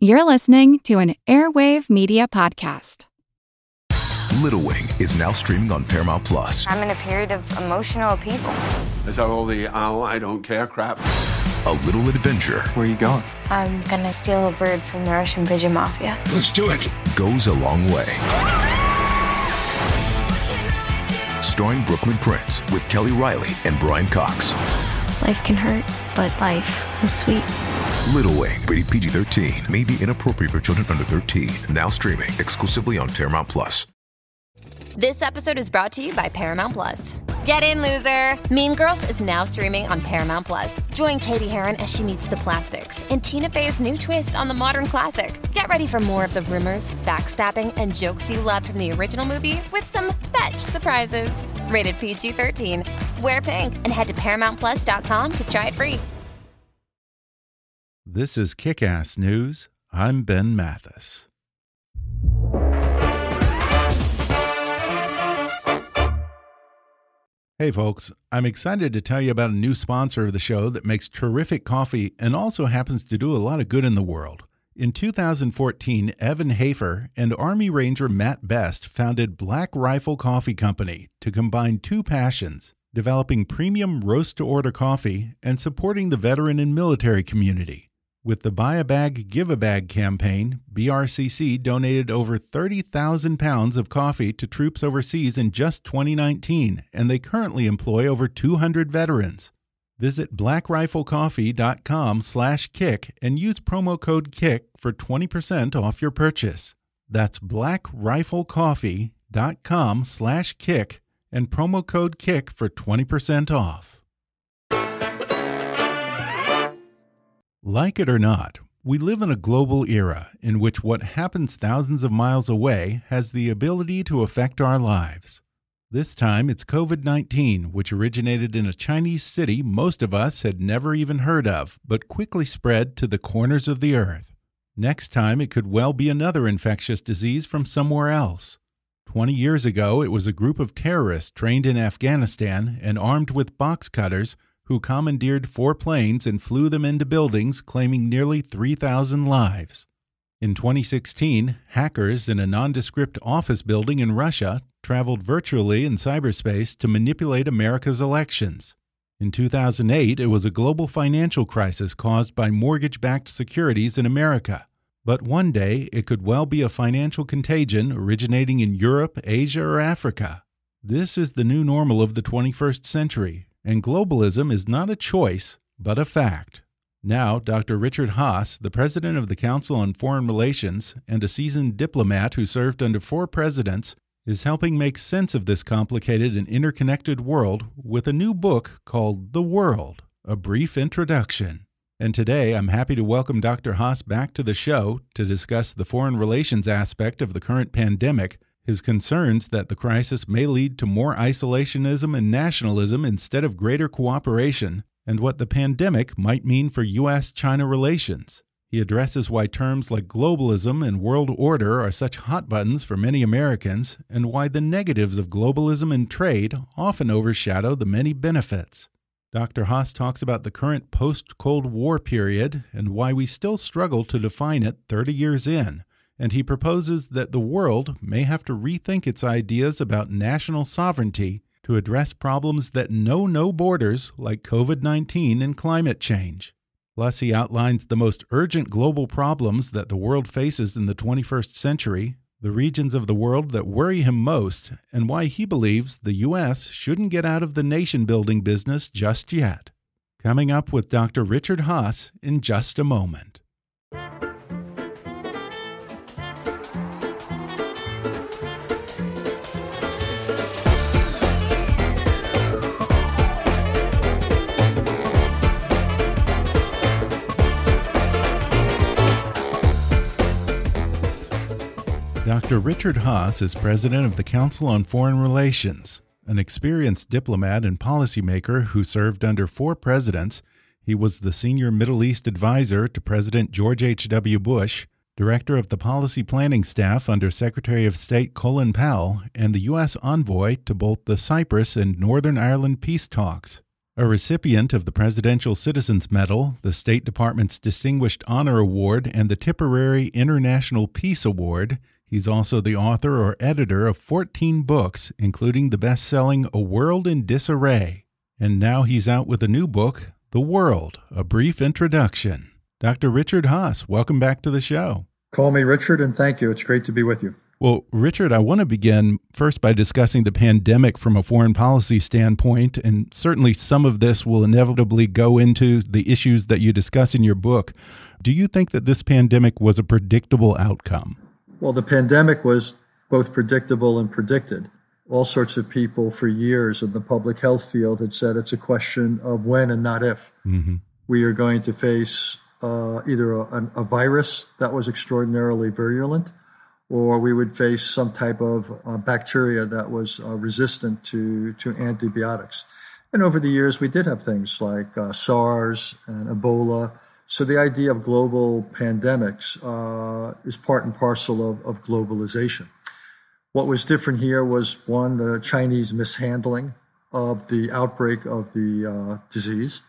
You're listening to an Airwave Media Podcast. Little Wing is now streaming on Paramount Plus. I'm in a period of emotional upheaval. Is that all the oh, I don't care crap? A little adventure Where are you going? I'm gonna steal a bird from the Russian pigeon mafia. Let's do it. goes a long way. Starring Brooklyn Prince with Kelly Reilly and Brian Cox. Life can hurt, but life is sweet. Little Wing, rated PG 13, may be inappropriate for children under 13. Now streaming exclusively on Paramount Plus. This episode is brought to you by Paramount Plus. Get in, loser! Mean Girls is now streaming on Paramount Plus. Join Cady Heron as she meets the plastics in Tina Fey's new twist on the modern classic. Get ready for more of the rumors, backstabbing, and jokes you loved from the original movie with some fetch surprises. Rated PG 13. Wear pink and head to ParamountPlus.com to try it free. This is Kickass News. I'm Ben Mathis. Hey, folks, I'm excited to tell you about a new sponsor of the show that makes terrific coffee and also happens to do a lot of good in the world. In 2014, Evan Hafer and Army Ranger Mat Best founded Black Rifle Coffee Company to combine two passions developing premium roast to order coffee and supporting the veteran and military community. With the Buy a Bag, Give a Bag campaign, BRCC donated over 30,000 pounds of coffee to troops overseas in just 2019, and they currently employ over 200 veterans. Visit blackriflecoffee.com slash kick and use promo code KICK for 20% off your purchase. That's blackriflecoffee.com slash kick and promo code KICK for 20% off. Like it or not, we live in a global era in which what happens thousands of miles away has the ability to affect our lives. This time it's COVID 19, which originated in a Chinese city most of us had never even heard of, but quickly spread to the corners of the earth. Next time it could well be another infectious disease from somewhere else. 20 years ago, it was a group of terrorists trained in Afghanistan and armed with box cutters who commandeered four planes and flew them into buildings, claiming nearly 3,000 lives. In 2016, hackers in a nondescript office building in Russia traveled virtually in cyberspace to manipulate America's elections. In 2008, it was a global financial crisis caused by mortgage backed securities in America. But one day, it could well be a financial contagion originating in Europe, Asia, or Africa. This is the new normal of the 21st century, and globalism is not a choice, but a fact. Now, Dr. Richard Haass, the president of the Council on Foreign Relations and a seasoned diplomat who served under four presidents, is helping make sense of this complicated and interconnected world with a new book called The World A Brief Introduction. And today I'm happy to welcome Dr. Haass back to the show to discuss the foreign relations aspect of the current pandemic his concerns that the crisis may lead to more isolationism and nationalism instead of greater cooperation, and what the pandemic might mean for U.S. China relations. He addresses why terms like globalism and world order are such hot buttons for many Americans, and why the negatives of globalism and trade often overshadow the many benefits. Dr. Haass talks about the current post Cold War period and why we still struggle to define it 30 years in and he proposes that the world may have to rethink its ideas about national sovereignty to address problems that know no borders, like COVID 19 and climate change. Plus, he outlines the most urgent global problems that the world faces in the 21st century, the regions of the world that worry him most, and why he believes the U.S. shouldn't get out of the nation building business just yet. Coming up with Dr. Richard Haass in just a moment. Dr. Richard Haass is president of the Council on Foreign Relations. An experienced diplomat and policymaker who served under four presidents, he was the senior Middle East advisor to President George H.W. Bush, director of the policy planning staff under Secretary of State Colin Powell, and the U.S. envoy to both the Cyprus and Northern Ireland peace talks. A recipient of the Presidential Citizens Medal, the State Department's Distinguished Honor Award, and the Tipperary International Peace Award, he's also the author or editor of 14 books, including the best selling A World in Disarray. And now he's out with a new book, The World A Brief Introduction. Dr. Richard Haass, welcome back to the show. Call me Richard, and thank you. It's great to be with you. Well, Richard, I want to begin first by discussing the pandemic from a foreign policy standpoint. And certainly some of this will inevitably go into the issues that you discuss in your book. Do you think that this pandemic was a predictable outcome? Well, the pandemic was both predictable and predicted. All sorts of people for years in the public health field had said it's a question of when and not if. Mm -hmm. We are going to face uh, either a, a virus that was extraordinarily virulent or we would face some type of uh, bacteria that was uh, resistant to, to antibiotics. And over the years, we did have things like uh, SARS and Ebola. So the idea of global pandemics uh, is part and parcel of, of globalization. What was different here was one, the Chinese mishandling of the outbreak of the uh, disease.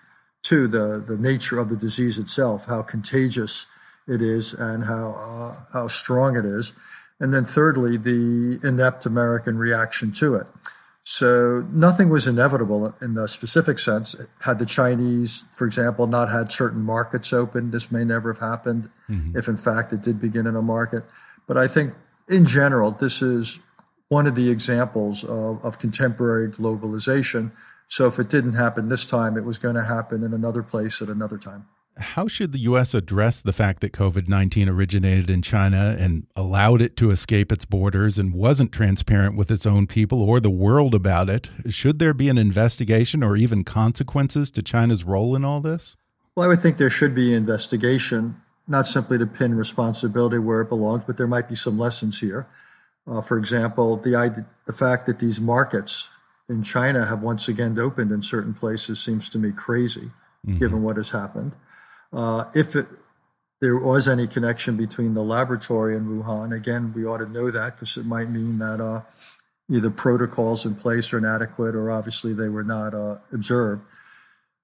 Two, the, the nature of the disease itself, how contagious it is and how uh, how strong it is, and then thirdly the inept American reaction to it. So nothing was inevitable in the specific sense. Had the Chinese, for example, not had certain markets open, this may never have happened. Mm-hmm. If in fact it did begin in a market, but I think in general this is one of the examples of, of contemporary globalization. So if it didn't happen this time, it was going to happen in another place at another time. How should the U.S. address the fact that COVID 19 originated in China and allowed it to escape its borders and wasn't transparent with its own people or the world about it? Should there be an investigation or even consequences to China's role in all this? Well, I would think there should be investigation, not simply to pin responsibility where it belongs, but there might be some lessons here. Uh, for example, the, the fact that these markets in China have once again opened in certain places seems to me crazy, mm -hmm. given what has happened. Uh, if it, there was any connection between the laboratory and Wuhan, again, we ought to know that because it might mean that uh, either protocols in place are inadequate or obviously they were not uh, observed.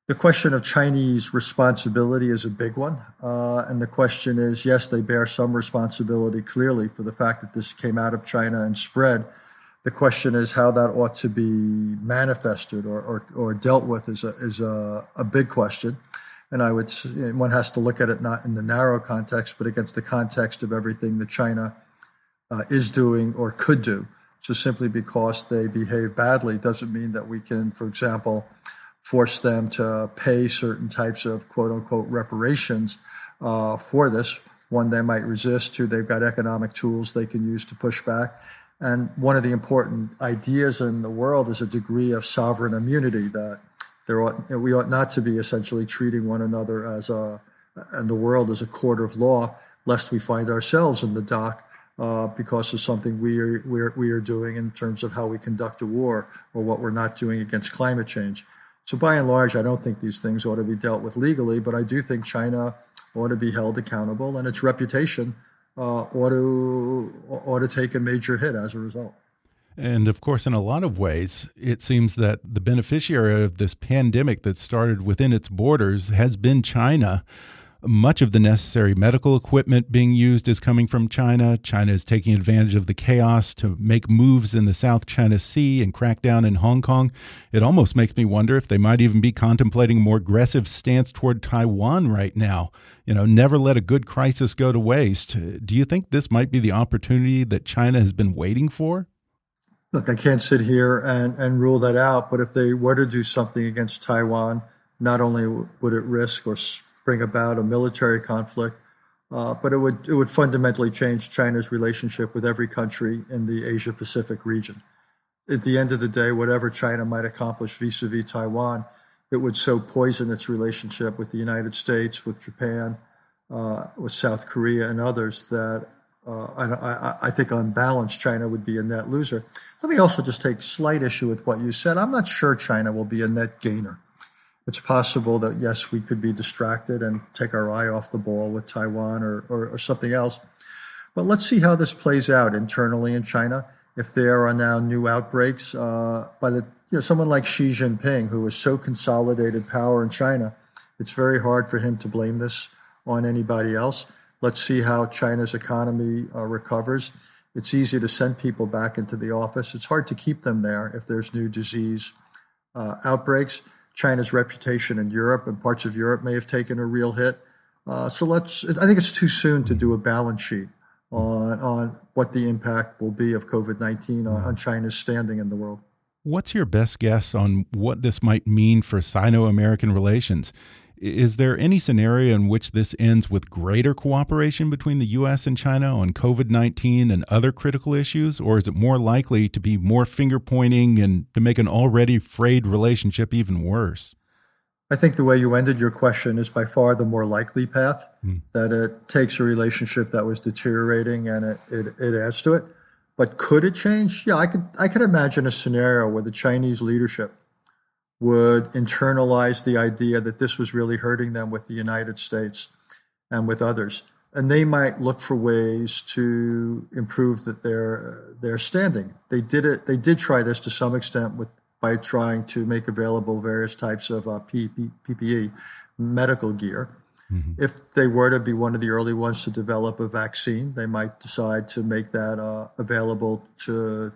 The question of Chinese responsibility is a big one. Uh, and the question is yes, they bear some responsibility clearly for the fact that this came out of China and spread. The question is how that ought to be manifested or, or, or dealt with is a, is a, a big question. And I would, one has to look at it not in the narrow context, but against the context of everything that China uh, is doing or could do. So simply because they behave badly doesn't mean that we can, for example, force them to pay certain types of quote unquote reparations uh, for this. One, they might resist. Two, they've got economic tools they can use to push back. And one of the important ideas in the world is a degree of sovereign immunity that there ought, we ought not to be essentially treating one another as a, and the world as a court of law, lest we find ourselves in the dock uh, because of something we are, we, are, we are doing in terms of how we conduct a war or what we're not doing against climate change. So by and large, I don't think these things ought to be dealt with legally, but I do think China ought to be held accountable and its reputation uh, ought, to, ought to take a major hit as a result. And of course, in a lot of ways, it seems that the beneficiary of this pandemic that started within its borders has been China. Much of the necessary medical equipment being used is coming from China. China is taking advantage of the chaos to make moves in the South China Sea and crack down in Hong Kong. It almost makes me wonder if they might even be contemplating a more aggressive stance toward Taiwan right now. You know, never let a good crisis go to waste. Do you think this might be the opportunity that China has been waiting for? Look, I can't sit here and, and rule that out, but if they were to do something against Taiwan, not only would it risk or bring about a military conflict, uh, but it would it would fundamentally change China's relationship with every country in the Asia Pacific region. At the end of the day, whatever China might accomplish vis-a-vis Taiwan, it would so poison its relationship with the United States, with Japan, uh, with South Korea, and others that uh, I, I, I think on balance, China would be a net loser. Let me also just take slight issue with what you said. I'm not sure China will be a net gainer. It's possible that, yes, we could be distracted and take our eye off the ball with Taiwan or, or, or something else. But let's see how this plays out internally in China. If there are now new outbreaks, uh, by the you know, someone like Xi Jinping, who has so consolidated power in China, it's very hard for him to blame this on anybody else. Let's see how China's economy uh, recovers. It's easy to send people back into the office. It's hard to keep them there if there's new disease uh, outbreaks. China's reputation in Europe and parts of Europe may have taken a real hit. Uh, so let's. I think it's too soon to do a balance sheet on on what the impact will be of COVID nineteen on, on China's standing in the world. What's your best guess on what this might mean for Sino American relations? Is there any scenario in which this ends with greater cooperation between the U.S. and China on COVID 19 and other critical issues? Or is it more likely to be more finger pointing and to make an already frayed relationship even worse? I think the way you ended your question is by far the more likely path, mm. that it takes a relationship that was deteriorating and it, it, it adds to it. But could it change? Yeah, I could, I could imagine a scenario where the Chinese leadership would internalize the idea that this was really hurting them with the United States and with others. And they might look for ways to improve that their their standing. They did it. They did try this to some extent with by trying to make available various types of uh, PPE, medical gear. Mm-hmm. If they were to be one of the early ones to develop a vaccine, they might decide to make that uh, available to,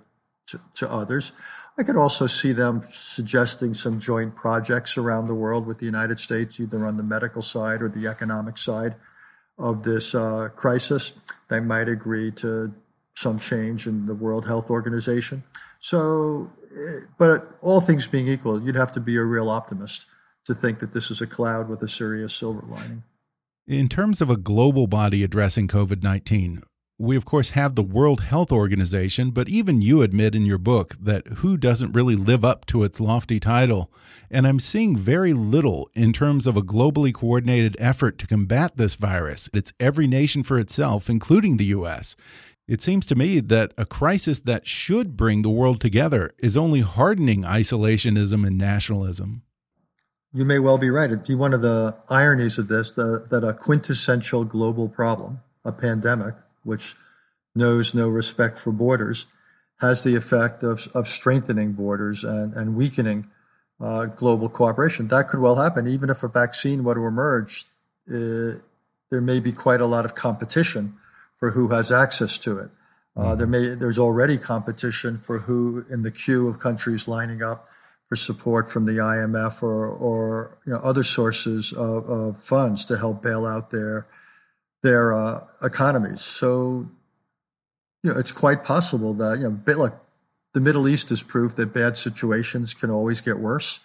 to, to others. I could also see them suggesting some joint projects around the world with the United States, either on the medical side or the economic side of this uh, crisis. They might agree to some change in the World Health Organization. So, eh, but all things being equal, you'd have to be a real optimist to think that this is a cloud with a serious silver lining. In terms of a global body addressing COVID 19, we of course have the World Health Organization, but even you admit in your book that WHO doesn't really live up to its lofty title. And I'm seeing very little in terms of a globally coordinated effort to combat this virus. It's every nation for itself, including the US. It seems to me that a crisis that should bring the world together is only hardening isolationism and nationalism. You may well be right. It'd be one of the ironies of this the, that a quintessential global problem, a pandemic, which knows no respect for borders, has the effect of, of strengthening borders and, and weakening uh, global cooperation. That could well happen. Even if a vaccine were to emerge, uh, there may be quite a lot of competition for who has access to it. Uh, there may there's already competition for who in the queue of countries lining up for support from the IMF or or you know other sources of, of funds to help bail out their their uh, economies. So, you know, it's quite possible that, you know, look, the Middle East is proof that bad situations can always get worse.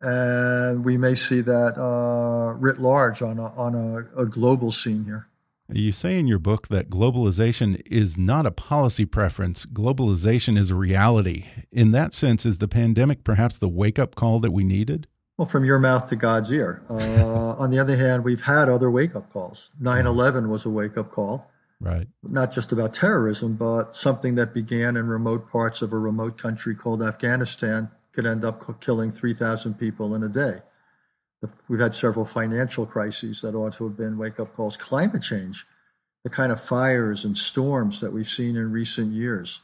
And we may see that uh, writ large on, a, on a, a global scene here. You say in your book that globalization is not a policy preference, globalization is a reality. In that sense, is the pandemic perhaps the wake up call that we needed? Well, from your mouth to God's ear. Uh, on the other hand, we've had other wake up calls. 9 11 was a wake up call. Right. Not just about terrorism, but something that began in remote parts of a remote country called Afghanistan could end up killing 3,000 people in a day. We've had several financial crises that ought to have been wake up calls. Climate change, the kind of fires and storms that we've seen in recent years,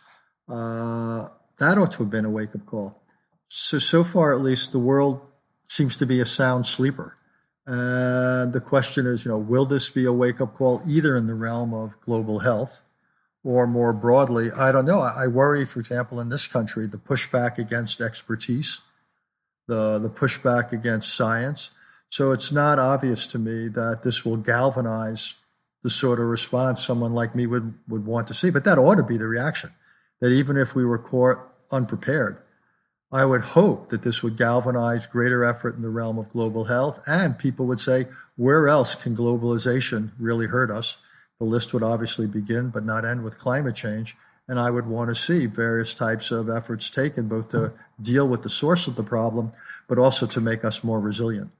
uh, that ought to have been a wake up call. So, so far at least, the world seems to be a sound sleeper. And the question is, you know, will this be a wake up call either in the realm of global health or more broadly? I don't know. I worry, for example, in this country, the pushback against expertise, the, the pushback against science. So it's not obvious to me that this will galvanize the sort of response someone like me would, would want to see. But that ought to be the reaction that even if we were caught unprepared, I would hope that this would galvanize greater effort in the realm of global health, and people would say, where else can globalization really hurt us? The list would obviously begin, but not end with climate change. And I would want to see various types of efforts taken, both to deal with the source of the problem, but also to make us more resilient.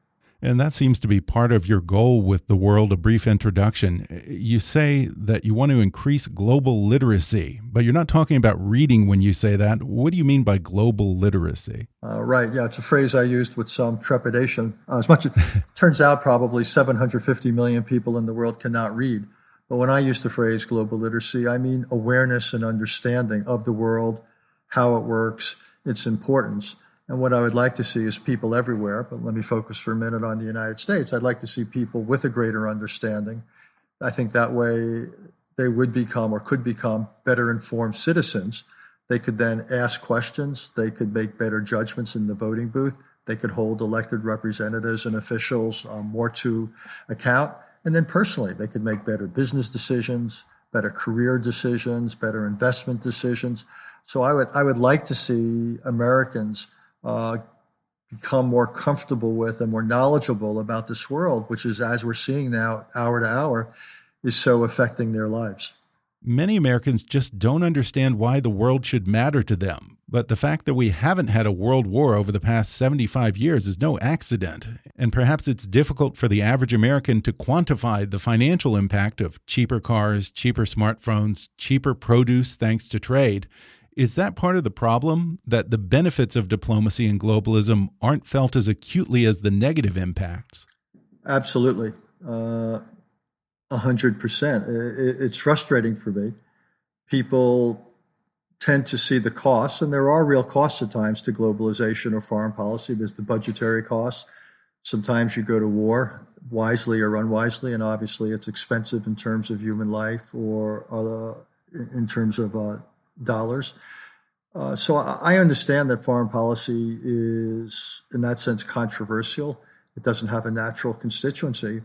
And that seems to be part of your goal with the world, a brief introduction. You say that you want to increase global literacy, but you're not talking about reading when you say that. What do you mean by global literacy? Uh, right. Yeah, it's a phrase I used with some trepidation. Uh, as much as turns out, probably 750 million people in the world cannot read. But when I use the phrase global literacy, I mean awareness and understanding of the world, how it works, its importance And what I would like to see is people everywhere, but let me focus for a minute on the United States. I'd like to see people with a greater understanding. I think that way they would become or could become better informed citizens. They could then ask questions, they could make better judgments in the voting booth, they could hold elected representatives and officials um, more to account. And then personally, they could make better business decisions, better career decisions, better investment decisions. So I would I would like to see Americans uh, become more comfortable with and more knowledgeable about this world, which is, as we're seeing now, hour to hour, is so affecting their lives. Many Americans just don't understand why the world should matter to them. But the fact that we haven't had a world war over the past 75 years is no accident. And perhaps it's difficult for the average American to quantify the financial impact of cheaper cars, cheaper smartphones, cheaper produce thanks to trade. Is that part of the problem? That the benefits of diplomacy and globalism aren't felt as acutely as the negative impacts? Absolutely. Uh, a hundred percent. It's frustrating for me. People tend to see the costs, and there are real costs at times to globalization or foreign policy. There's the budgetary costs. Sometimes you go to war wisely or unwisely, and obviously it's expensive in terms of human life or uh, in terms of uh, dollars. Uh, so I understand that foreign policy is, in that sense, controversial. It doesn't have a natural constituency.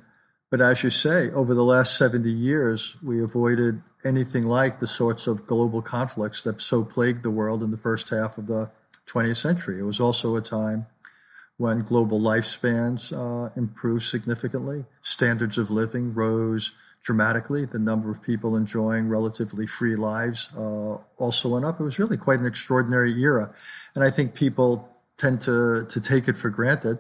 But as you say, over the last 70 years, we avoided anything like the sorts of global conflicts that so plagued the world in the first half of the 20th century. It was also a time when global lifespans uh, improved significantly, standards of living rose dramatically. The number of people enjoying relatively free lives uh, also went up. It was really quite an extraordinary era. And I think people tend to, to take it for granted.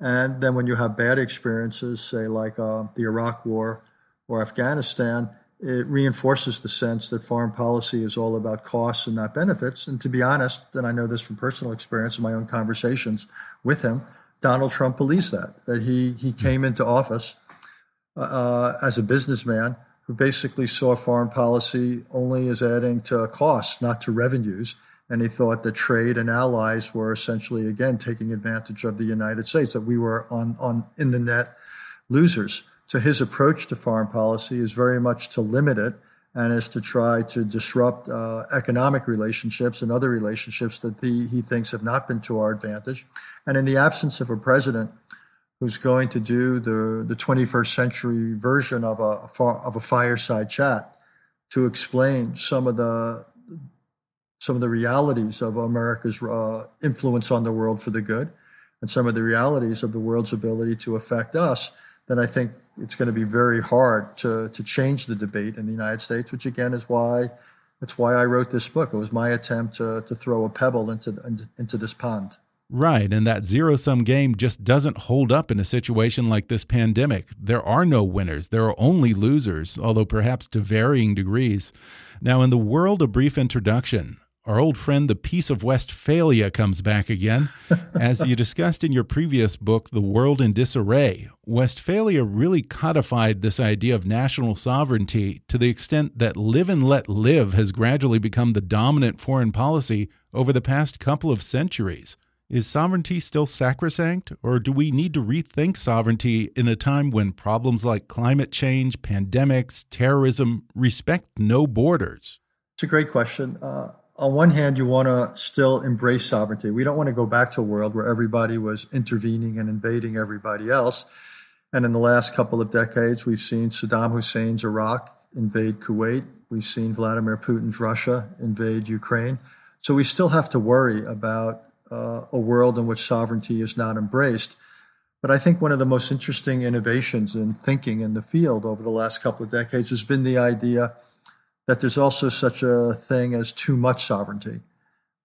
And then when you have bad experiences, say like uh, the Iraq War or Afghanistan, it reinforces the sense that foreign policy is all about costs and not benefits. And to be honest, and I know this from personal experience in my own conversations with him, Donald Trump believes that, that he, he came into office uh, as a businessman who basically saw foreign policy only as adding to costs, not to revenues. And he thought that trade and allies were essentially, again, taking advantage of the United States, that we were on, on in the net losers. So his approach to foreign policy is very much to limit it and is to try to disrupt uh, economic relationships and other relationships that the, he thinks have not been to our advantage. And in the absence of a president who's going to do the, the 21st century version of a, of a fireside chat to explain some of the some of the realities of America's uh, influence on the world for the good and some of the realities of the world's ability to affect us, then I think it's going to be very hard to, to change the debate in the United States, which again is why that's why I wrote this book. It was my attempt to, to throw a pebble into, into this pond. Right. And that zero sum game just doesn't hold up in a situation like this pandemic. There are no winners, there are only losers, although perhaps to varying degrees. Now, in the world of brief introduction, our old friend, the Peace of Westphalia, comes back again. As you discussed in your previous book, The World in Disarray, Westphalia really codified this idea of national sovereignty to the extent that live and let live has gradually become the dominant foreign policy over the past couple of centuries. Is sovereignty still sacrosanct, or do we need to rethink sovereignty in a time when problems like climate change, pandemics, terrorism respect no borders? It's a great question. Uh, on one hand, you want to still embrace sovereignty. We don't want to go back to a world where everybody was intervening and invading everybody else. And in the last couple of decades, we've seen Saddam Hussein's Iraq invade Kuwait. We've seen Vladimir Putin's Russia invade Ukraine. So we still have to worry about uh, a world in which sovereignty is not embraced. But I think one of the most interesting innovations in thinking in the field over the last couple of decades has been the idea that there's also such a thing as too much sovereignty.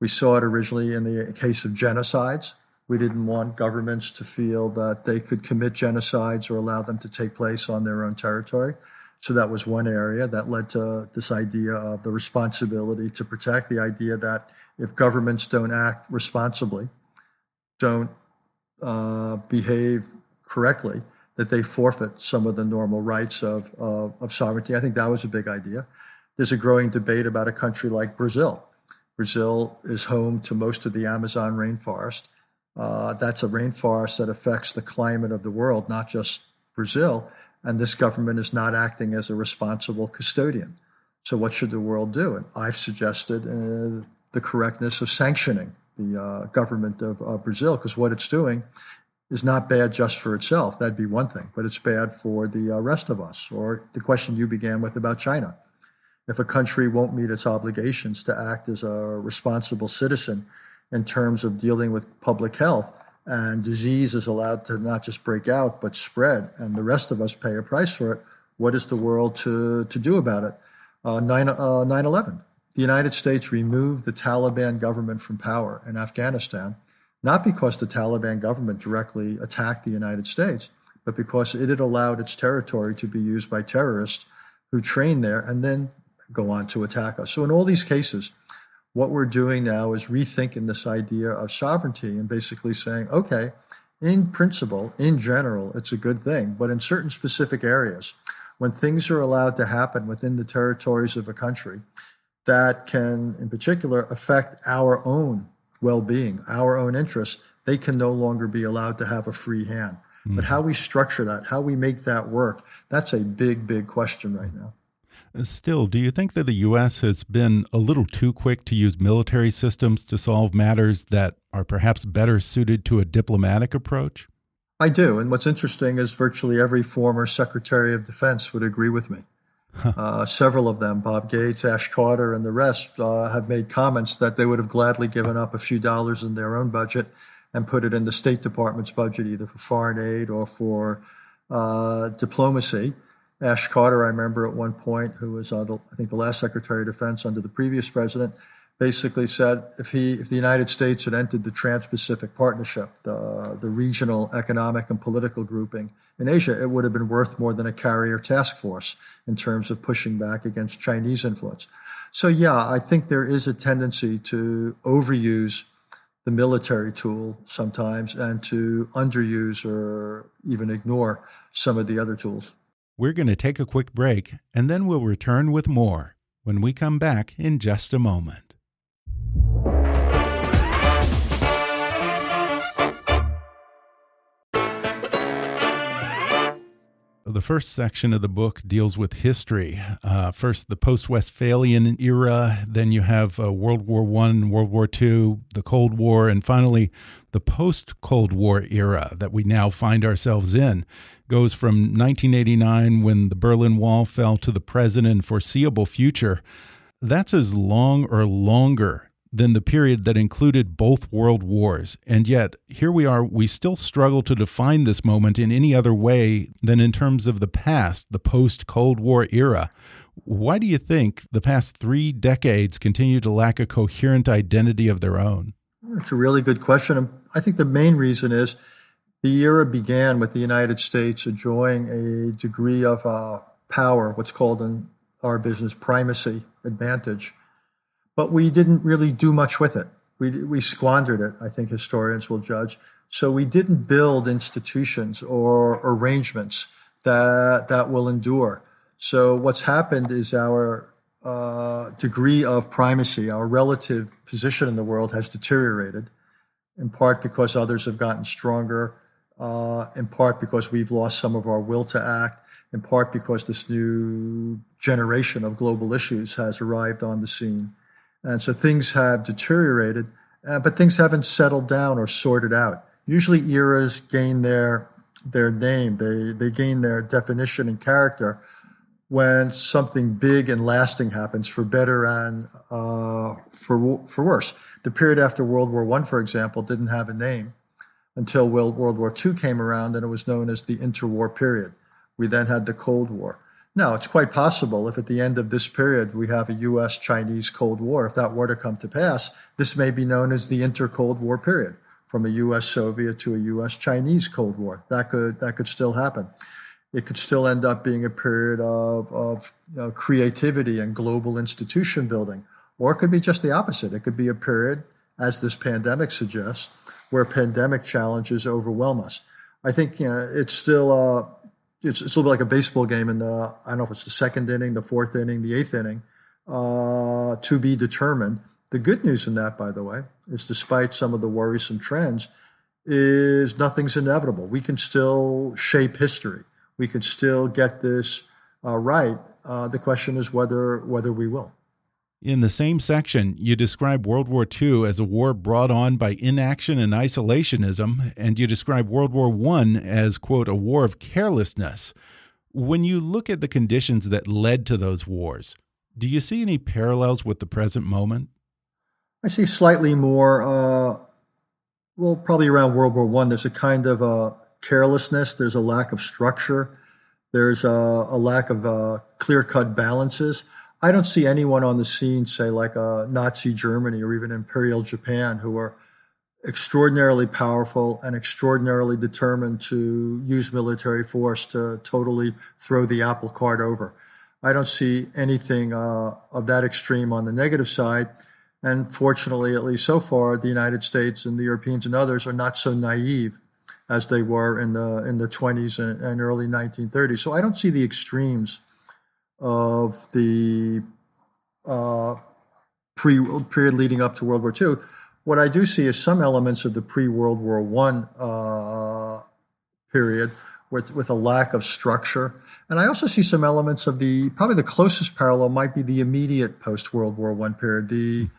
We saw it originally in the case of genocides. We didn't want governments to feel that they could commit genocides or allow them to take place on their own territory. So that was one area that led to this idea of the responsibility to protect, the idea that if governments don't act responsibly, don't uh, behave correctly, that they forfeit some of the normal rights of, of, of, sovereignty. I think that was a big idea. There's a growing debate about a country like Brazil. Brazil is home to most of the Amazon rainforest. Uh, that's a rainforest that affects the climate of the world, not just Brazil. And this government is not acting as a responsible custodian. So, what should the world do? And I've suggested uh, the correctness of sanctioning the uh, government of Brazil, because what it's doing is not bad just for itself. That'd be one thing, but it's bad for the uh, rest of us. Or the question you began with about China. If a country won't meet its obligations to act as a responsible citizen in terms of dealing with public health, and disease is allowed to not just break out but spread, and the rest of us pay a price for it, what is the world to, to do about it? Uh, 9 uh, 11. The United States removed the Taliban government from power in Afghanistan, not because the Taliban government directly attacked the United States, but because it had allowed its territory to be used by terrorists who train there and then go on to attack us. So, in all these cases, what we're doing now is rethinking this idea of sovereignty and basically saying, okay, in principle, in general, it's a good thing, but in certain specific areas, when things are allowed to happen within the territories of a country that can, in particular, affect our own well being, our own interests, they can no longer be allowed to have a free hand. Mm-hmm. But how we structure that, how we make that work, that's a big, big question right now. Still, do you think that the U.S. has been a little too quick to use military systems to solve matters that are perhaps better suited to a diplomatic approach? I do. And what's interesting is virtually every former Secretary of Defense would agree with me. Uh, several of them, Bob Gates, Ash Carter, and the rest, uh, have made comments that they would have gladly given up a few dollars in their own budget and put it in the State Department's budget, either for foreign aid or for uh, diplomacy. Ash Carter, I remember at one point, who was, uh, the, I think, the last Secretary of Defense under the previous president, basically said if he, if the United States had entered the Trans-Pacific Partnership, the, the regional economic and political grouping in Asia, it would have been worth more than a carrier task force in terms of pushing back against Chinese influence. So yeah, I think there is a tendency to overuse the military tool sometimes and to underuse or even ignore some of the other tools. We're going to take a quick break and then we'll return with more when we come back in just a moment. The first section of the book deals with history. Uh, first, the post-Westphalian era. Then you have uh, World War One, World War Two, the Cold War, and finally the post-Cold War era that we now find ourselves in goes from 1989 when the Berlin Wall fell to the present and foreseeable future. That's as long or longer than the period that included both world wars. And yet, here we are, we still struggle to define this moment in any other way than in terms of the past, the post Cold War era. Why do you think the past three decades continue to lack a coherent identity of their own? It's a really good question. I think the main reason is the era began with the United States enjoying a degree of uh, power, what's called in our business primacy advantage, but we didn't really do much with it. We, we squandered it, I think historians will judge. So we didn't build institutions or arrangements that, that will endure. So what's happened is our uh, degree of primacy, our relative position in the world has deteriorated, in part because others have gotten stronger, uh, in part because we've lost some of our will to act, in part because this new generation of global issues has arrived on the scene. And so things have deteriorated, uh, but things haven't settled down or sorted out. Usually eras gain their, their name, they, they gain their definition and character when something big and lasting happens for better and uh, for, for worse. The period after World War I, for example, didn't have a name until World War II came around and it was known as the interwar period. We then had the Cold War. Now, it's quite possible if at the end of this period we have a US Chinese Cold War, if that were to come to pass, this may be known as the inter Cold War period, from a US Soviet to a US Chinese Cold War. That could, that could still happen. It could still end up being a period of, of you know, creativity and global institution building. Or it could be just the opposite. It could be a period, as this pandemic suggests, where pandemic challenges overwhelm us. I think you know, it's still uh, it's, it's a little bit like a baseball game in the I don't know if it's the second inning, the fourth inning, the eighth inning, uh, to be determined. The good news in that, by the way, is despite some of the worrisome trends, is nothing's inevitable. We can still shape history. We can still get this uh, right. Uh, the question is whether whether we will. In the same section, you describe World War II as a war brought on by inaction and isolationism, and you describe World War I as, quote, a war of carelessness. When you look at the conditions that led to those wars, do you see any parallels with the present moment? I see slightly more, uh, well, probably around World War One. There's a kind of uh, carelessness. There's a lack of structure. There's a, a lack of uh, clear-cut balances. I don't see anyone on the scene, say like a Nazi Germany or even Imperial Japan, who are extraordinarily powerful and extraordinarily determined to use military force to totally throw the apple cart over. I don't see anything uh, of that extreme on the negative side. And fortunately, at least so far, the United States and the Europeans and others are not so naive as they were in the in the 20s and, and early 1930s. So I don't see the extremes of the uh, pre period leading up to World War II. What I do see is some elements of the pre World War One uh, period with with a lack of structure, and I also see some elements of the probably the closest parallel might be the immediate post World War One period, the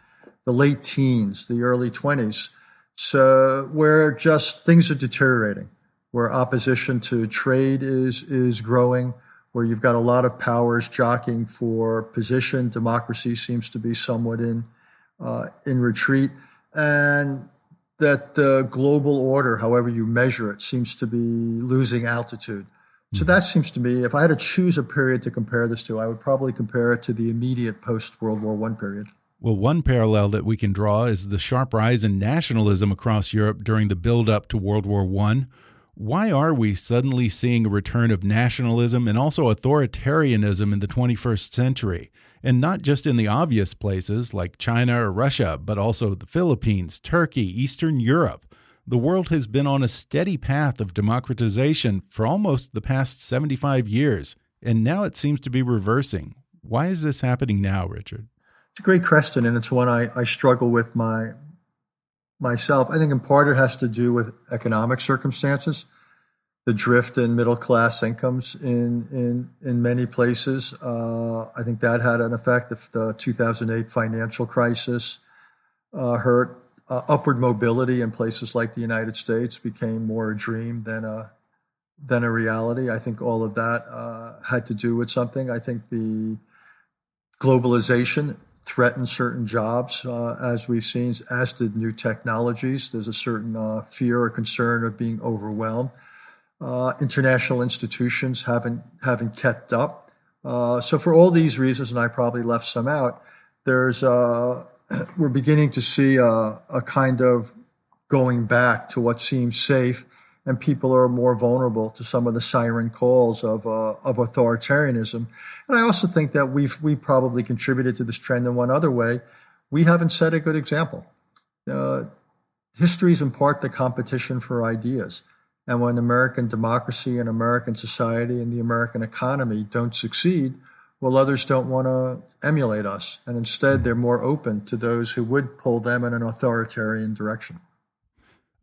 the late teens, the early twenties, so where just things are deteriorating, where opposition to trade is is growing where you've got a lot of powers jockeying for position. Democracy seems to be somewhat in uh, in retreat, and that the global order, however you measure it, seems to be losing altitude. So that seems to me, if I had to choose a period to compare this to, I would probably compare it to the immediate post World War One period. Well, one parallel that we can draw is the sharp rise in nationalism across Europe during the build up to World War One. Why are we suddenly seeing a return of nationalism and also authoritarianism in the 21st century? And not just in the obvious places like China or Russia, but also the Philippines, Turkey, Eastern Europe. The world has been on a steady path of democratization for almost the past 75 years, and now it seems to be reversing. Why is this happening now, Richard? It's a great question, and it's one I, I struggle with my myself. I think in part it has to do with economic circumstances, the drift in middle class incomes in in in many places. Uh, I think that had an effect. If the 2008 financial crisis uh, hurt, uh, upward mobility in places like the United States became more a dream than a than a reality. I think all of that uh, had to do with something. I think the globalization threaten certain jobs, uh, as we've seen, as did new technologies. There's a certain uh, fear or concern of being overwhelmed. Uh, international institutions haven't haven't kept up. Uh, so for all these reasons, and I probably left some out, there's uh, we're beginning to see a, a kind of going back to what seems safe and people are more vulnerable to some of the siren calls of uh, of authoritarianism. And I also think that we've we probably contributed to this trend in one other way. We haven't set a good example. Uh, history is in part the competition for ideas. And when American democracy and American society and the American economy don't succeed, well, others don't want to emulate us. And instead, they're more open to those who would pull them in an authoritarian direction.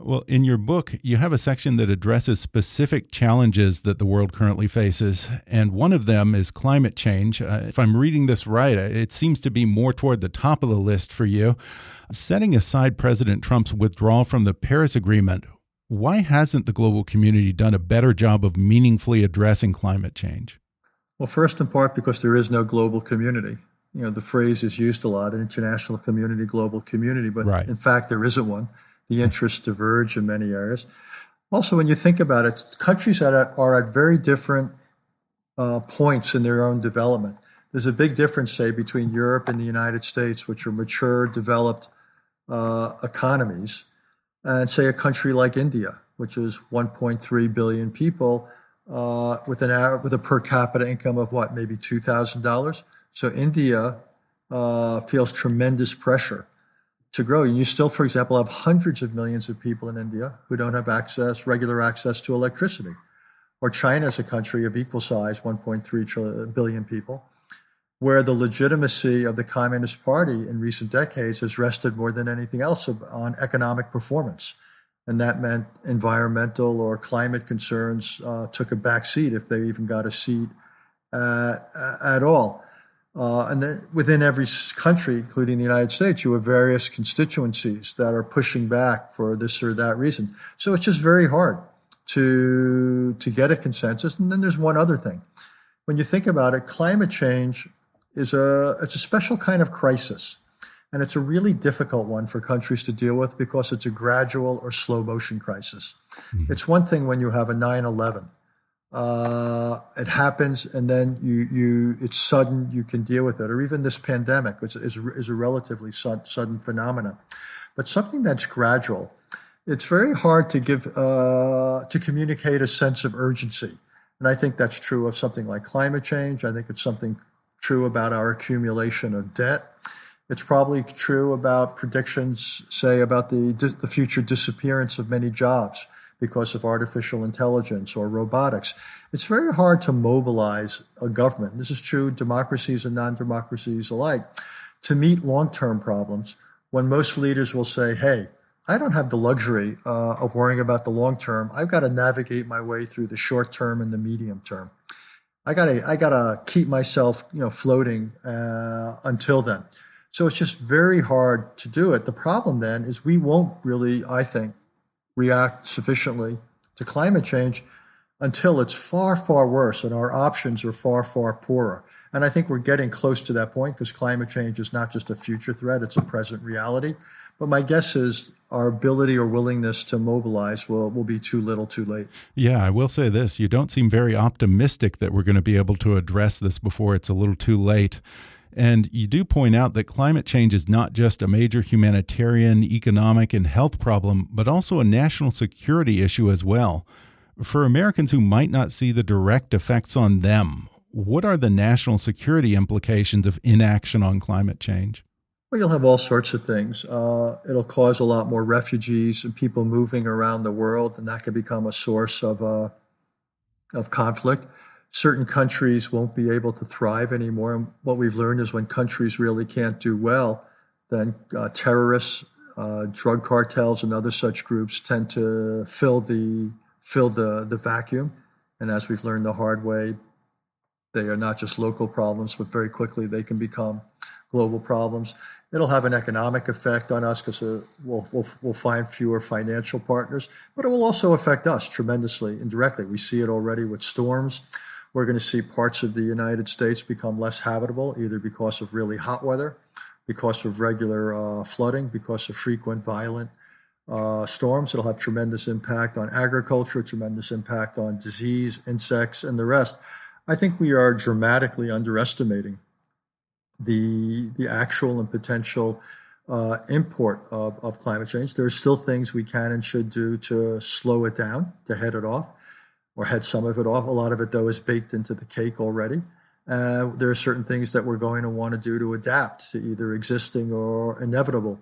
Well, in your book, you have a section that addresses specific challenges that the world currently faces. And one of them is climate change. Uh, if I'm reading this right, uh, it seems to be more toward the top of the list for you. Setting aside President Trump's withdrawal from the Paris Agreement, why hasn't the global community done a better job of meaningfully addressing climate change? Well, first, in part, because there is no global community. You know, the phrase is used a lot international community, global community, but right. in fact, there isn't one the interests diverge in many areas. Also, when you think about it, countries that are at very different uh, points in their own development. There's a big difference, say, between Europe and the United States, which are mature, developed uh, economies, and say a country like India, which is 1.3 billion people uh, with an with a per capita income of what, maybe two thousand dollars. So India uh, feels tremendous pressure to grow. You still, for example, have hundreds of millions of people in India who don't have access, regular access to electricity. Or China is a country of equal size, 1.3 billion people, where the legitimacy of the Communist Party in recent decades has rested more than anything else on economic performance. And that meant environmental or climate concerns uh, took a back seat if they even got a seat uh, at all. Uh, and then within every country, including the United States, you have various constituencies that are pushing back for this or that reason. So it's just very hard to to get a consensus. And then there's one other thing. When you think about it, climate change is a it's a special kind of crisis. And it's a really difficult one for countries to deal with because it's a gradual or slow motion crisis. Mm-hmm. It's one thing when you have a 9 11 uh, it happens and then you you it's sudden you can deal with it or even this pandemic which is, is a relatively sudden, sudden phenomenon. But something that's gradual it's very hard to give uh, to communicate a sense of urgency. And i think that's true of something like climate change. I think it's something true about our accumulation of debt. It's probably true about predictions say about the the future disappearance of many jobs because of artificial intelligence or robotics. It's very hard to mobilize a government. This is true democracies and non-democracies alike to meet long-term problems when most leaders will say, "Hey, I don't have the luxury uh, of worrying about the long term. I've got to navigate my way through the short term and the medium term. I gotta I gotta keep myself you know floating uh, until then." So it's just very hard to do it. The problem then is we won't really, I think, react sufficiently to climate change until it's far, far worse and our options are far, far poorer. And I think we're getting close to that point because climate change is not just a future threat, it's a present reality. But my guess is our ability or willingness to mobilize will, will be too little too late. Yeah, I will say this. You don't seem very optimistic that we're going to be able to address this before it's a little too late. And you do point out that climate change is not just a major humanitarian, economic, and health problem, but also a national security issue as well. For Americans who might not see the direct effects on them, what are the national security implications of inaction on climate change? Well, you'll have all sorts of things. Uh, it'll cause a lot more refugees and people moving around the world, and that could become a source of uh, of conflict certain countries won't be able to thrive anymore. And what we've learned is when countries really can't do well, then uh, terrorists, uh, drug cartels, and other such groups tend to fill the fill the the vacuum. And as we've learned the hard way, they are not just local problems, but very quickly they can become global problems. It'll have an economic effect on us because uh, we'll, we'll, we'll find fewer financial partners, but it will also affect us tremendously indirectly. We see it already with storms. We're going to see parts of the United States become less habitable, either because of really hot weather, because of regular uh, flooding, because of frequent violent uh, storms. It'll have tremendous impact on agriculture, tremendous impact on disease, insects, and the rest. I think we are dramatically underestimating the the actual and potential uh, import of, of climate change. There are still things we can and should do to slow it down, to head it off or had some of it off. A lot of it, though, is baked into the cake already. Uh, there are certain things that we're going to want to do to adapt to either existing or inevitable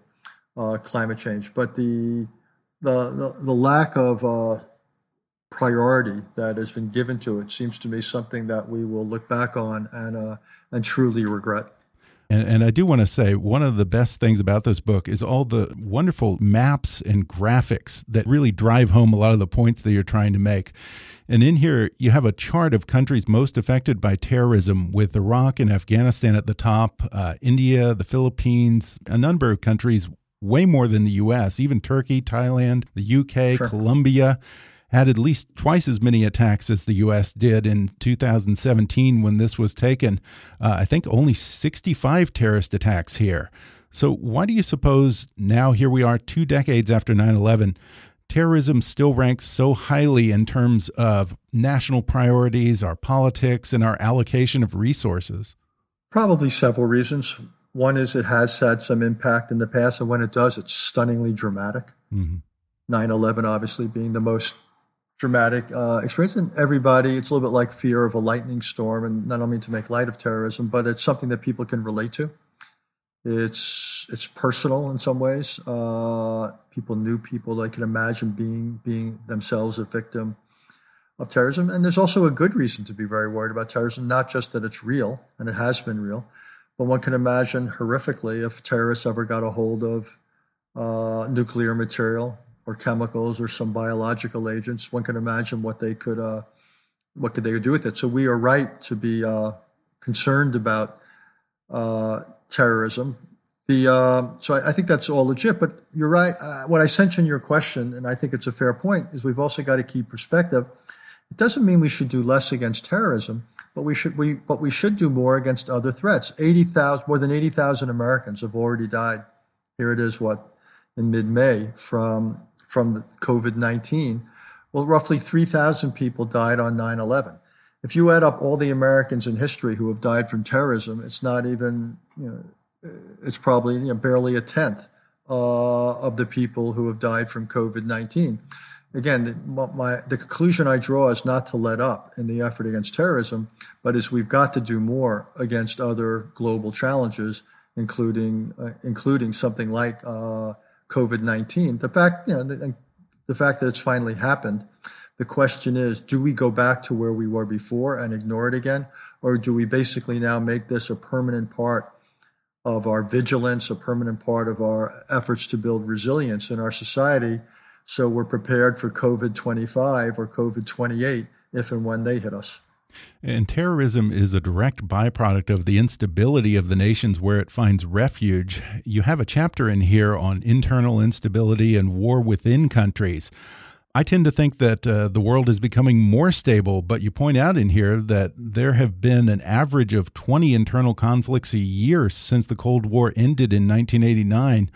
uh, climate change. But the the the, the lack of uh, priority that has been given to it seems to me something that we will look back on and uh, and truly regret. And, and, I do want to say one of the best things about this book is all the wonderful maps and graphics that really drive home a lot of the points that you're trying to make. And in here, you have a chart of countries most affected by terrorism, with Iraq and Afghanistan at the top, uh, India, the Philippines, a number of countries, way more than the U.S., even Turkey, Thailand, the U.K., sure. Colombia had at least twice as many attacks as the U.S. did in 2017 when this was taken. Uh, I think only 65 terrorist attacks here. So, why do you suppose now, here we are, two decades after 9 11, terrorism still ranks so highly in terms of national priorities, our politics, and our allocation of resources? Probably several reasons. One is it has had some impact in the past, and when it does, it's stunningly dramatic. Mm -hmm. 9 11, obviously, being the most dramatic uh, experience. And everybody, it's a little bit like fear of a lightning storm. And I don't mean to make light of terrorism, but it's something that people can relate to. It's it's personal in some ways. Uh, people knew people they can imagine being being themselves a victim of terrorism, and there's also a good reason to be very worried about terrorism. Not just that it's real and it has been real, but one can imagine horrifically if terrorists ever got a hold of uh, nuclear material or chemicals or some biological agents. One can imagine what they could uh, what could they do with it. So we are right to be uh, concerned about uh, terrorism. The uh, so I, I, think that's all legit. But you're right. Uh, what I sense in your question, and I think it's a fair point, is we've also got to keep perspective. It doesn't mean we should do less against terrorism, but we should we but we should do more against other threats. Eighty thousand, more than eighty thousand Americans have already died. Here it is, what in mid-May from from COVID nineteen. Well, roughly 3,000 people died on 9 11. If you add up all the Americans in history who have died from terrorism, it's not even, you know, it's probably you know, barely a tenth uh, of the people who have died from COVID 19. Again, my, my, the conclusion I draw is not to let up in the effort against terrorism, but is we've got to do more against other global challenges, including uh, including something like uh, COVID nineteen. The fact, you know, the fact that it's finally happened. The question is, do we go back to where we were before and ignore it again? Or do we basically now make this a permanent part of our vigilance, a permanent part of our efforts to build resilience in our society so we're prepared for COVID 25 or COVID 28 if and when they hit us? And terrorism is a direct byproduct of the instability of the nations where it finds refuge. You have a chapter in here on internal instability and war within countries. I tend to think that uh, the world is becoming more stable, but you point out in here that there have been an average of 20 internal conflicts a year since the Cold War ended in 1989,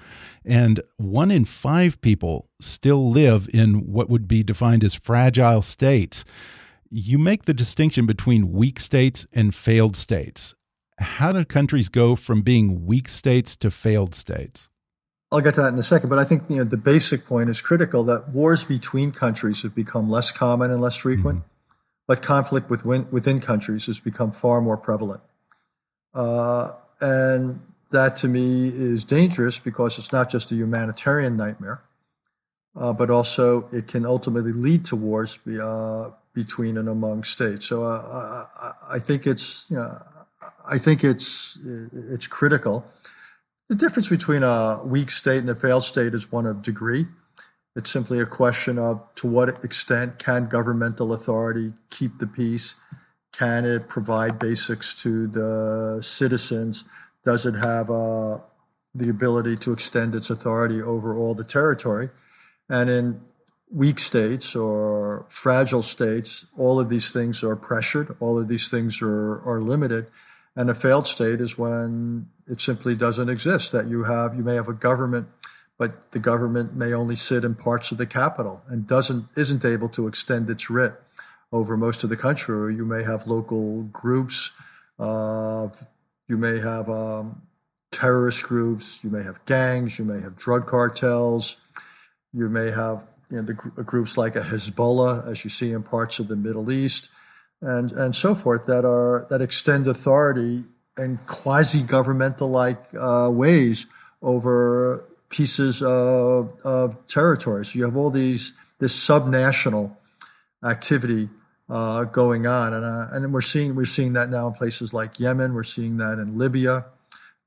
and one in five people still live in what would be defined as fragile states you make the distinction between weak states and failed states. How do countries go from being weak states to failed states? I'll get to that in a second, but I think you know the basic point is critical that wars between countries have become less common and less frequent, mm -hmm. but conflict within, within countries has become far more prevalent. Uh, and that to me is dangerous because it's not just a humanitarian nightmare, uh, but also it can ultimately lead to wars uh, between and among states. So uh, I, I, think it's you know I think it's it's critical. The difference between a weak state and a failed state is one of degree. It's simply a question of to what extent can governmental authority keep the peace? Can it provide basics to the citizens? Does it have uh, the ability to extend its authority over all the territory? And in weak states or fragile states, all of these things are pressured, all of these things are, are limited. And a failed state is when it simply doesn't exist, that you have, you may have a government, but the government may only sit in parts of the capital and doesn't, isn't able to extend its writ over most of the country. Or you may have local groups, you may have um, terrorist groups, you may have gangs, you may have drug cartels, you may have you know, the groups like a Hezbollah, as you see in parts of the Middle East, and and so forth that are that extend authority in quasi-governmental like uh, ways over pieces of, of territory. So you have all these this subnational activity uh, going on, and uh, and we're seeing we're seeing that now in places like Yemen. We're seeing that in Libya.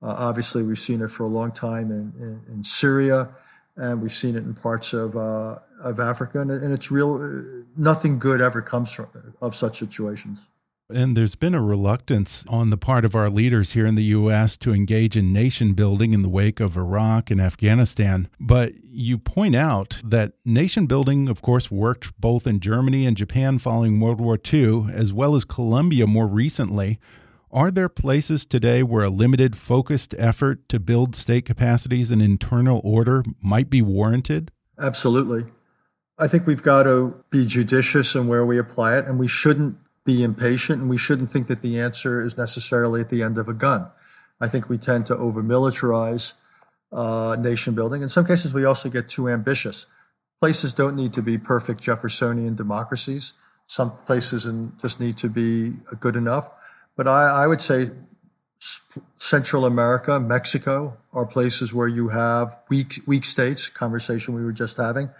Uh, obviously, we've seen it for a long time in, in, in Syria, and we've seen it in parts of uh, of Africa, and, and it's real. Nothing good ever comes from of such situations. And there's been a reluctance on the part of our leaders here in the U.S. to engage in nation building in the wake of Iraq and Afghanistan. But you point out that nation building, of course, worked both in Germany and Japan following World War II, as well as Colombia more recently. Are there places today where a limited, focused effort to build state capacities and internal order might be warranted? Absolutely. I think we've got to be judicious in where we apply it, and we shouldn't be impatient, and we shouldn't think that the answer is necessarily at the end of a gun. I think we tend to over militarize uh, nation building. In some cases, we also get too ambitious. Places don't need to be perfect Jeffersonian democracies. Some places just need to be good enough. But I, I would say Central America, Mexico are places where you have weak, weak states, conversation we were just having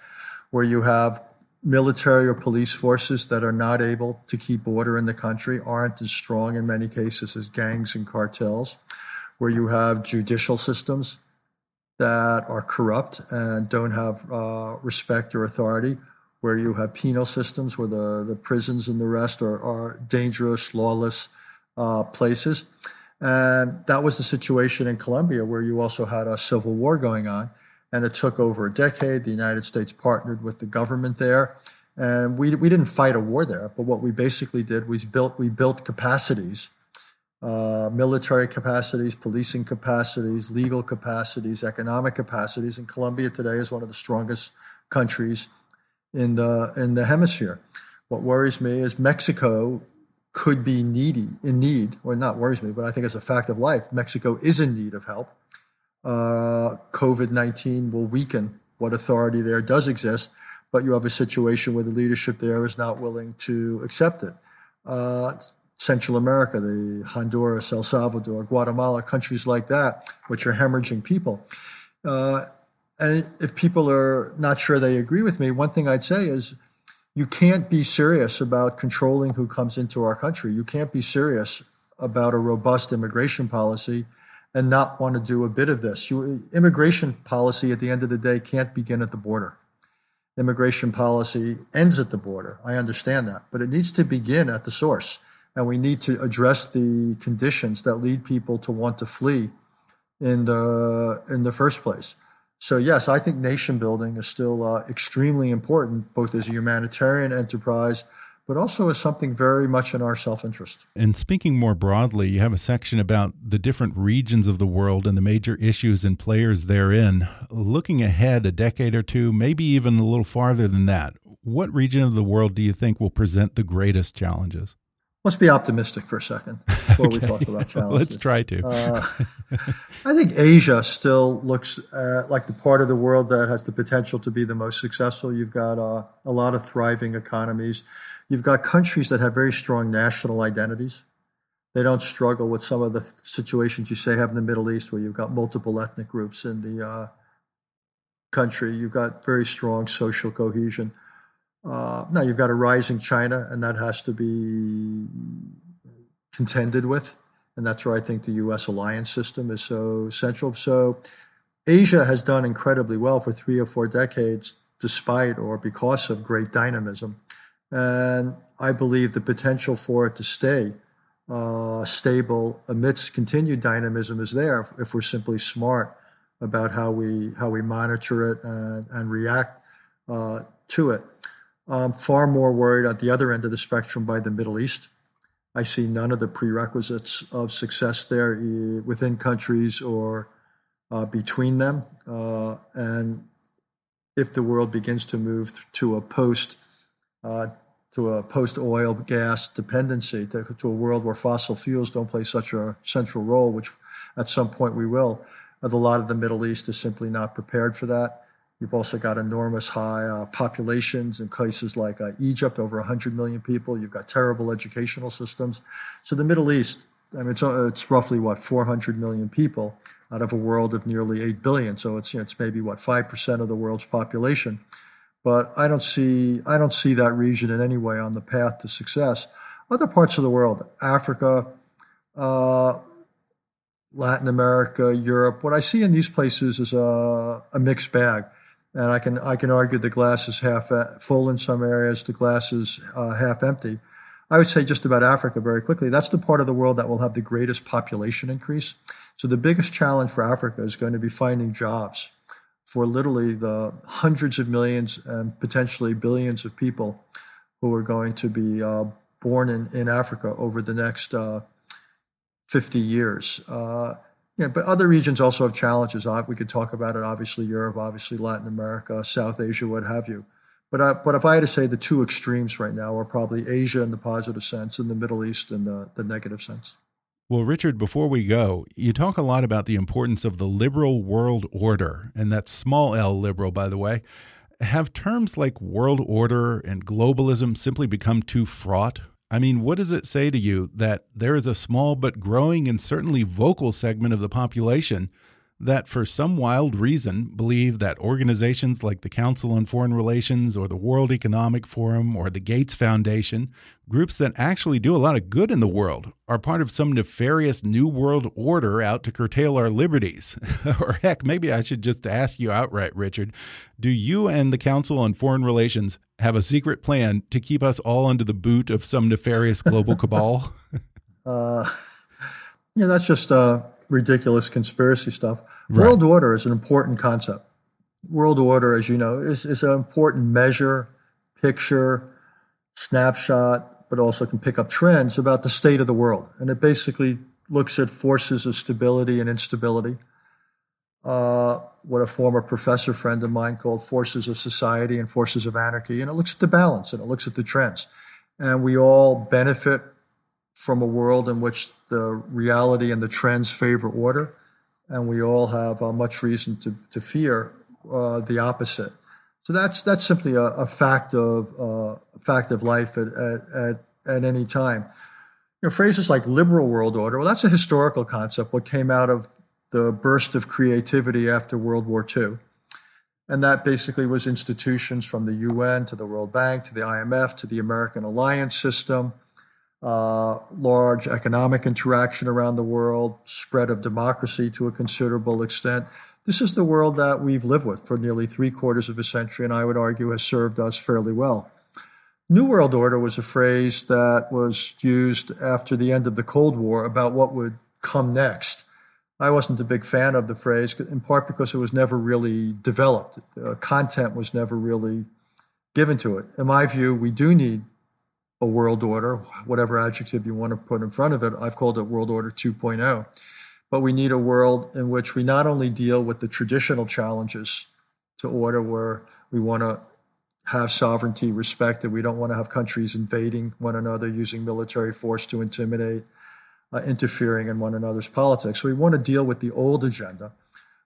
where you have military or police forces that are not able to keep order in the country, aren't as strong in many cases as gangs and cartels, where you have judicial systems that are corrupt and don't have uh, respect or authority, where you have penal systems where the, the prisons and the rest are, are dangerous, lawless uh, places. And that was the situation in Colombia, where you also had a civil war going on. And it took over a decade. The United States partnered with the government there. And we, we didn't fight a war there, but what we basically did was built, we built capacities uh, military capacities, policing capacities, legal capacities, economic capacities. And Colombia today is one of the strongest countries in the in the hemisphere. What worries me is Mexico could be needy in need, or not worries me, but I think it's a fact of life. Mexico is in need of help. Uh, COVID nineteen will weaken what authority there does exist, but you have a situation where the leadership there is not willing to accept it. Uh, Central America, the Honduras, El Salvador, Guatemala, countries like that, which are hemorrhaging people. Uh, and if people are not sure they agree with me, one thing I'd say is you can't be serious about controlling who comes into our country. You can't be serious about a robust immigration policy and not want to do a bit of this. You, immigration policy at the end of the day can't begin at the border. Immigration policy ends at the border. I understand that, but it needs to begin at the source and we need to address the conditions that lead people to want to flee in the in the first place. So yes, I think nation building is still uh, extremely important, both as a humanitarian enterprise, but also as something very much in our self-interest. And speaking more broadly, you have a section about the different regions of the world and the major issues and players therein. Looking ahead a decade or two, maybe even a little farther than that, what region of the world do you think will present the greatest challenges? let's be optimistic for a second before okay. we talk about challenges. let's try to. uh, I think Asia still looks uh, like the part of the world that has the potential to be the most successful. You've got uh, a lot of thriving economies. You've got countries that have very strong national identities. They don't struggle with some of the situations you say have in the Middle East, where you've got multiple ethnic groups in the uh, country. You've got very strong social cohesion. Uh, now you've got a rising China, and that has to be contended with, and that's where I think the U.S. alliance system is so central. So Asia has done incredibly well for three or four decades, despite or because of great dynamism, and I believe the potential for it to stay uh, stable amidst continued dynamism is there if, if, we're simply smart about how we how we monitor it and, and react uh, to it. I'm far more worried at the other end of the spectrum by the Middle East. I see none of the prerequisites of success there within countries or uh, between them. Uh, and if the world begins to move to a post uh, to a post oil gas dependency to, to, a world where fossil fuels don't play such a central role, which at some point we will, But a lot of the Middle East is simply not prepared for that. You've also got enormous high uh, populations in places like uh, Egypt, over 100 million people. You've got terrible educational systems. So the Middle East, I mean, it's, uh, it's roughly what 400 million people out of a world of nearly 8 billion. So it's you know, it's maybe what 5% of the world's population. But I don't see I don't see that region in any way on the path to success. Other parts of the world, Africa, uh, Latin America, Europe, what I see in these places is a, a mixed bag and I can I can argue the glass is half full in some areas, the glass is uh, half empty. I would say just about Africa very quickly. That's the part of the world that will have the greatest population increase. So the biggest challenge for Africa is going to be finding jobs for literally the hundreds of millions and potentially billions of people who are going to be uh, born in, in Africa over the next uh, 50 years. Uh, yeah, but other regions also have challenges. We could talk about it. Obviously, Europe, obviously Latin America, South Asia, what have you. But uh, but if I had to say the two extremes right now are probably Asia in the positive sense and the Middle East in the, the negative sense. Well, Richard, before we go, you talk a lot about the importance of the liberal world order, and that's small l liberal, by the way. Have terms like world order and globalism simply become too fraught I mean, what does it say to you that there is a small but growing and certainly vocal segment of the population that for some wild reason believe that organizations like the Council on Foreign Relations or the World Economic Forum or the Gates Foundation, groups that actually do a lot of good in the world, are part of some nefarious New World Order out to curtail our liberties. or heck, maybe I should just ask you outright, Richard do you and the Council on Foreign Relations have a secret plan to keep us all under the boot of some nefarious global cabal? uh, yeah, that's just. Uh ridiculous conspiracy stuff. Right. World order is an important concept. World order, as you know, is, is an important measure, picture, snapshot, but also can pick up trends about the state of the world. And it basically looks at forces of stability and instability. Uh, what a former professor friend of mine called forces of society and forces of anarchy. And it looks at the balance and it looks at the trends. And we all benefit from a world in which the reality and the trends favor order, and we all have uh, much reason to, to fear uh, the opposite. So that's that's simply a, a fact of uh, fact of life at, at, at, any time. You know, phrases like liberal world order, well, that's a historical concept. What came out of the burst of creativity after World War II. And that basically was institutions from the UN to the World Bank to the IMF to the American alliance system, uh, large economic interaction around the world, spread of democracy to a considerable extent. This is the world that we've lived with for nearly three quarters of a century, and I would argue has served us fairly well. New World Order was a phrase that was used after the end of the Cold War about what would come next. I wasn't a big fan of the phrase, in part because it was never really developed. Uh, content was never really given to it. In my view, we do need a world order, whatever adjective you want to put in front of it. I've called it World Order 2.0. But we need a world in which we not only deal with the traditional challenges to order, where we want to have sovereignty respected, we don't want to have countries invading one another, using military force to intimidate, uh, interfering in one another's politics. So we want to deal with the old agenda.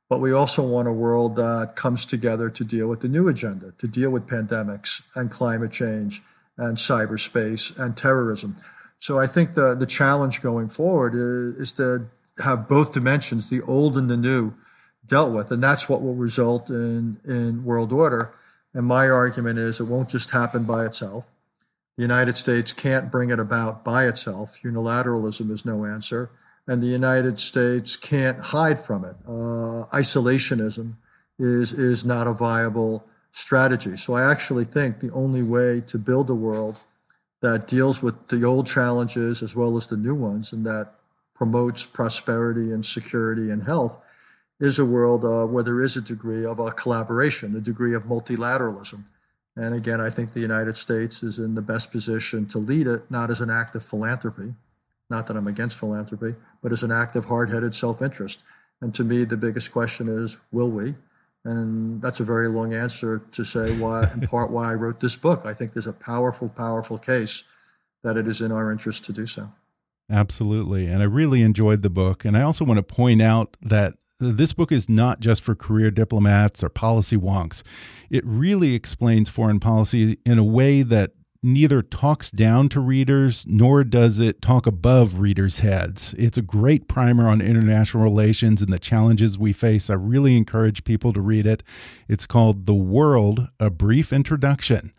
But we also want a world that comes together to deal with the new agenda, to deal with pandemics and climate change and cyberspace and terrorism. So I think the, the challenge going forward is, is to have both dimensions, the old and the new, dealt with. And that's what will result in, in world order. And my argument is it won't just happen by itself. The United States can't bring it about by itself. Unilateralism is no answer. And the United States can't hide from it. Uh, isolationism is, is not a viable strategy. So I actually think the only way to build a world that deals with the old challenges as well as the new ones and that promotes prosperity and security and health is a world uh, where there is a degree of a collaboration, a degree of multilateralism. And again, I think the United States is in the best position to lead it, not as an act of philanthropy, not that I'm against philanthropy, but as an act of hard headed self interest. And to me, the biggest question is will we? And that's a very long answer to say why, in part, why I wrote this book. I think there's a powerful, powerful case that it is in our interest to do so. Absolutely. And I really enjoyed the book. And I also want to point out that this book is not just for career diplomats or policy wonks. It really explains foreign policy in a way that neither talks down to readers nor does it talk above readers' heads. It's a great primer on international relations and the challenges we face. I really encourage people to read it. It's called The World A Brief Introduction.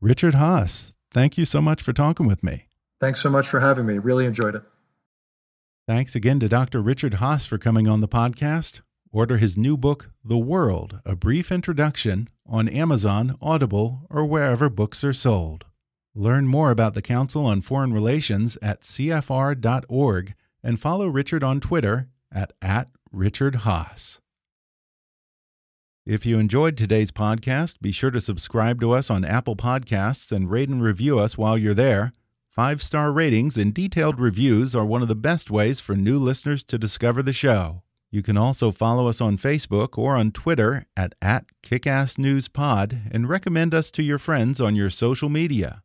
Richard Haass, thank you so much for talking with me. Thanks so much for having me. Really enjoyed it. Thanks again to Dr. Richard Haass for coming on the podcast. Order his new book, The World A Brief Introduction, on Amazon, Audible, or wherever books are sold. Learn more about the Council on Foreign Relations at CFR.org and follow Richard on Twitter at, at Richard Haass. If you enjoyed today's podcast, be sure to subscribe to us on Apple Podcasts and rate and review us while you're there. Five star ratings and detailed reviews are one of the best ways for new listeners to discover the show. You can also follow us on Facebook or on Twitter at, at KickassNewsPod and recommend us to your friends on your social media.